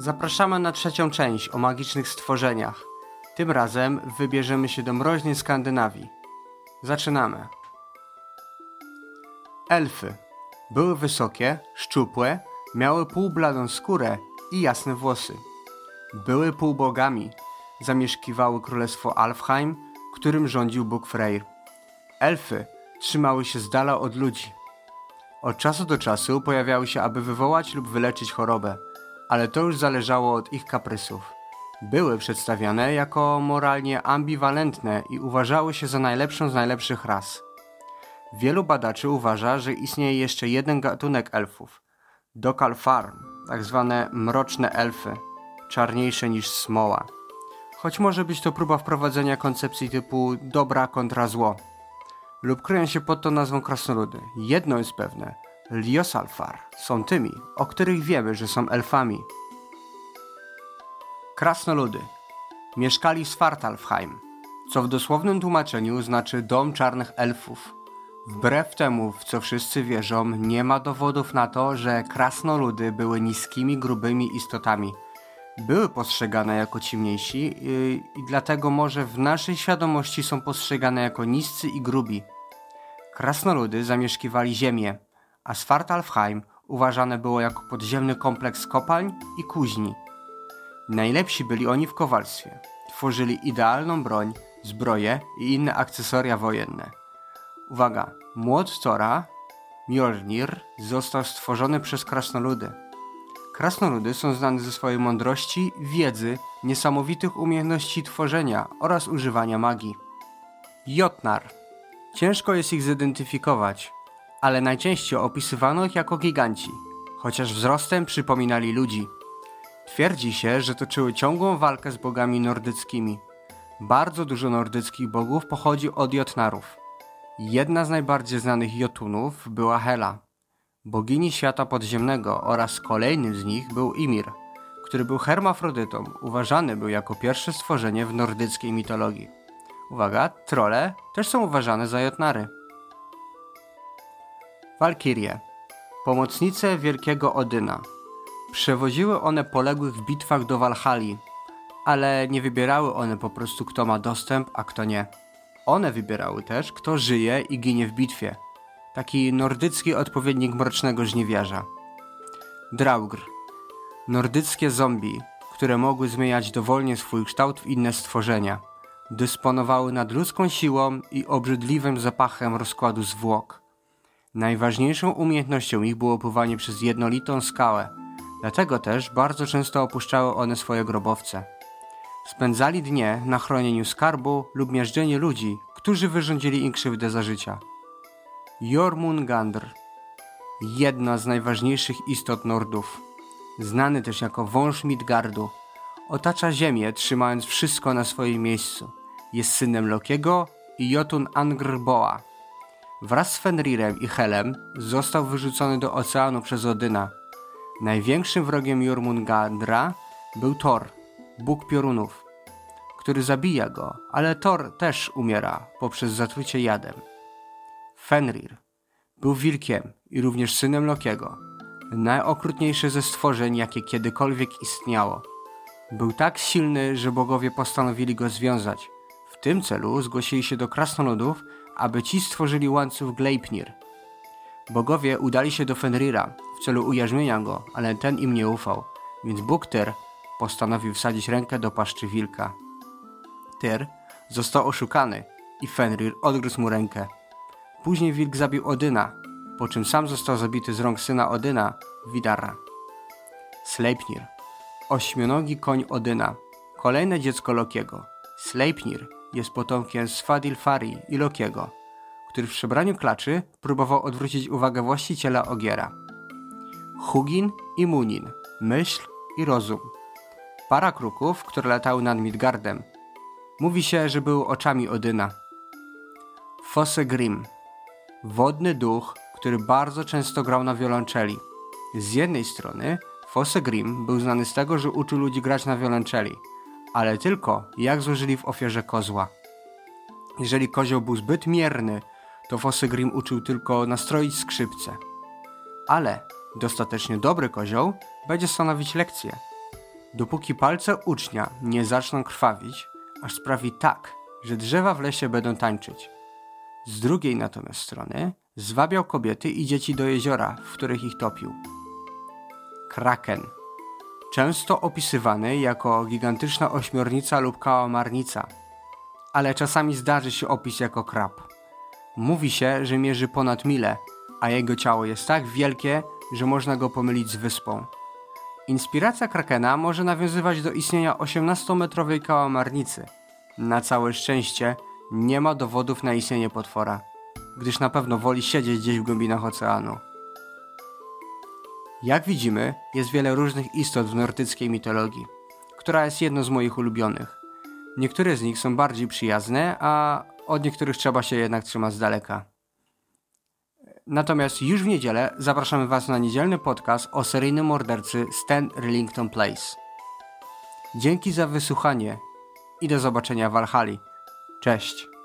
Zapraszamy na trzecią część o magicznych stworzeniach. Tym razem wybierzemy się do mroźnej Skandynawii. Zaczynamy. Elfy. Były wysokie, szczupłe, miały półbladą skórę i jasne włosy. Były półbogami. Zamieszkiwały królestwo Alfheim, którym rządził Bóg Freyr. Elfy trzymały się z dala od ludzi. Od czasu do czasu pojawiały się, aby wywołać lub wyleczyć chorobę, ale to już zależało od ich kaprysów. Były przedstawiane jako moralnie ambiwalentne i uważały się za najlepszą z najlepszych ras. Wielu badaczy uważa, że istnieje jeszcze jeden gatunek elfów. Dokal Farm, tak zwane mroczne elfy, czarniejsze niż smoła. Choć może być to próba wprowadzenia koncepcji typu dobra kontra zło. Lub kryją się pod tą nazwą krasnoludy. Jedno jest pewne. Liosalfar są tymi, o których wiemy, że są elfami. Krasnoludy mieszkali w Svartalfheim, co w dosłownym tłumaczeniu znaczy dom czarnych elfów. Wbrew temu, w co wszyscy wierzą, nie ma dowodów na to, że krasnoludy były niskimi, grubymi istotami. Były postrzegane jako ciemniejsi yy, i dlatego może w naszej świadomości są postrzegane jako niscy i grubi. Krasnoludy zamieszkiwali ziemię, a Svartalfheim uważane było jako podziemny kompleks kopalń i kuźni. Najlepsi byli oni w kowalstwie. Tworzyli idealną broń, zbroje i inne akcesoria wojenne. Uwaga, młot Tora, Mjolnir, został stworzony przez krasnoludy. Krasnoludy są znane ze swojej mądrości, wiedzy, niesamowitych umiejętności tworzenia oraz używania magii. Jotnar. Ciężko jest ich zidentyfikować, ale najczęściej opisywano ich jako giganci, chociaż wzrostem przypominali ludzi. Twierdzi się, że toczyły ciągłą walkę z bogami nordyckimi. Bardzo dużo nordyckich bogów pochodzi od Jotnarów. Jedna z najbardziej znanych Jotunów była Hela, bogini świata podziemnego oraz kolejnym z nich był Ymir, który był hermafrodytą, uważany był jako pierwsze stworzenie w nordyckiej mitologii. Uwaga, trole też są uważane za Jotnary. Walkirie, pomocnice wielkiego Odyna. Przewoziły one poległych w bitwach do Walhali, ale nie wybierały one po prostu kto ma dostęp, a kto nie. One wybierały też kto żyje i ginie w bitwie. Taki nordycki odpowiednik mrocznego żniwiarza. Draugr. Nordyckie zombie, które mogły zmieniać dowolnie swój kształt w inne stworzenia. Dysponowały nadludzką siłą i obrzydliwym zapachem rozkładu zwłok. Najważniejszą umiejętnością ich było pływanie przez jednolitą skałę, dlatego też bardzo często opuszczały one swoje grobowce. Spędzali dnie na chronieniu skarbu lub miażdżeniu ludzi, którzy wyrządzili im krzywdę za życia. Jormungandr Jedna z najważniejszych istot Nordów. Znany też jako wąż Midgardu. Otacza ziemię, trzymając wszystko na swoim miejscu. Jest synem Lokiego i Jotun Angrboa. Wraz z Fenrirem i Helem został wyrzucony do oceanu przez Odyna. Największym wrogiem Jormungandra był Thor, bóg piorunów, który zabija go, ale Thor też umiera poprzez zatrucie jadem. Fenrir był wilkiem i również synem Lokiego, najokrutniejszy ze stworzeń, jakie kiedykolwiek istniało. Był tak silny, że bogowie postanowili go związać. W tym celu zgłosili się do krasnoludów, aby ci stworzyli łańcuch Gleipnir. Bogowie udali się do Fenrira w celu ujarzmienia go, ale ten im nie ufał, więc Bóg Tyr postanowił wsadzić rękę do paszczy wilka. Tyr został oszukany i Fenrir odgryzł mu rękę. Później wilk zabił Odyna, po czym sam został zabity z rąk syna Odyna, Widara. Sleipnir, ośmionogi koń Odyna, kolejne dziecko Lokiego. Sleipnir jest potomkiem Svadilfari i Lokiego, który w przebraniu klaczy próbował odwrócić uwagę właściciela Ogiera. Hugin i Munin, myśl i rozum. Para kruków, które latały nad Midgardem. Mówi się, że były oczami Odyna. Fossegrim, wodny duch, który bardzo często grał na wiolonczeli. Z jednej strony Fossegrim był znany z tego, że uczył ludzi grać na wiolonczeli, ale tylko jak złożyli w ofierze kozła. Jeżeli kozioł był zbyt mierny, to Fossegrim uczył tylko nastroić skrzypce. Ale dostatecznie dobry kozioł będzie stanowić lekcję. dopóki palce ucznia nie zaczną krwawić, aż sprawi tak, że drzewa w lesie będą tańczyć. Z drugiej natomiast strony zwabiał kobiety i dzieci do jeziora, w których ich topił. Kraken. Często opisywany jako gigantyczna ośmiornica lub kałamarnica, ale czasami zdarzy się opis jako krab. Mówi się, że mierzy ponad milę, a jego ciało jest tak wielkie, że można go pomylić z wyspą. Inspiracja Krakena może nawiązywać do istnienia 18-metrowej kałamarnicy. Na całe szczęście nie ma dowodów na istnienie potwora, gdyż na pewno woli siedzieć gdzieś w głębinach oceanu. Jak widzimy, jest wiele różnych istot w nordyckiej mitologii, która jest jedną z moich ulubionych. Niektóre z nich są bardziej przyjazne, a od niektórych trzeba się jednak trzymać z daleka. Natomiast już w niedzielę zapraszamy Was na niedzielny podcast o seryjnym mordercy Stan Rillington Place. Dzięki za wysłuchanie i do zobaczenia w Valhalla. Cześć!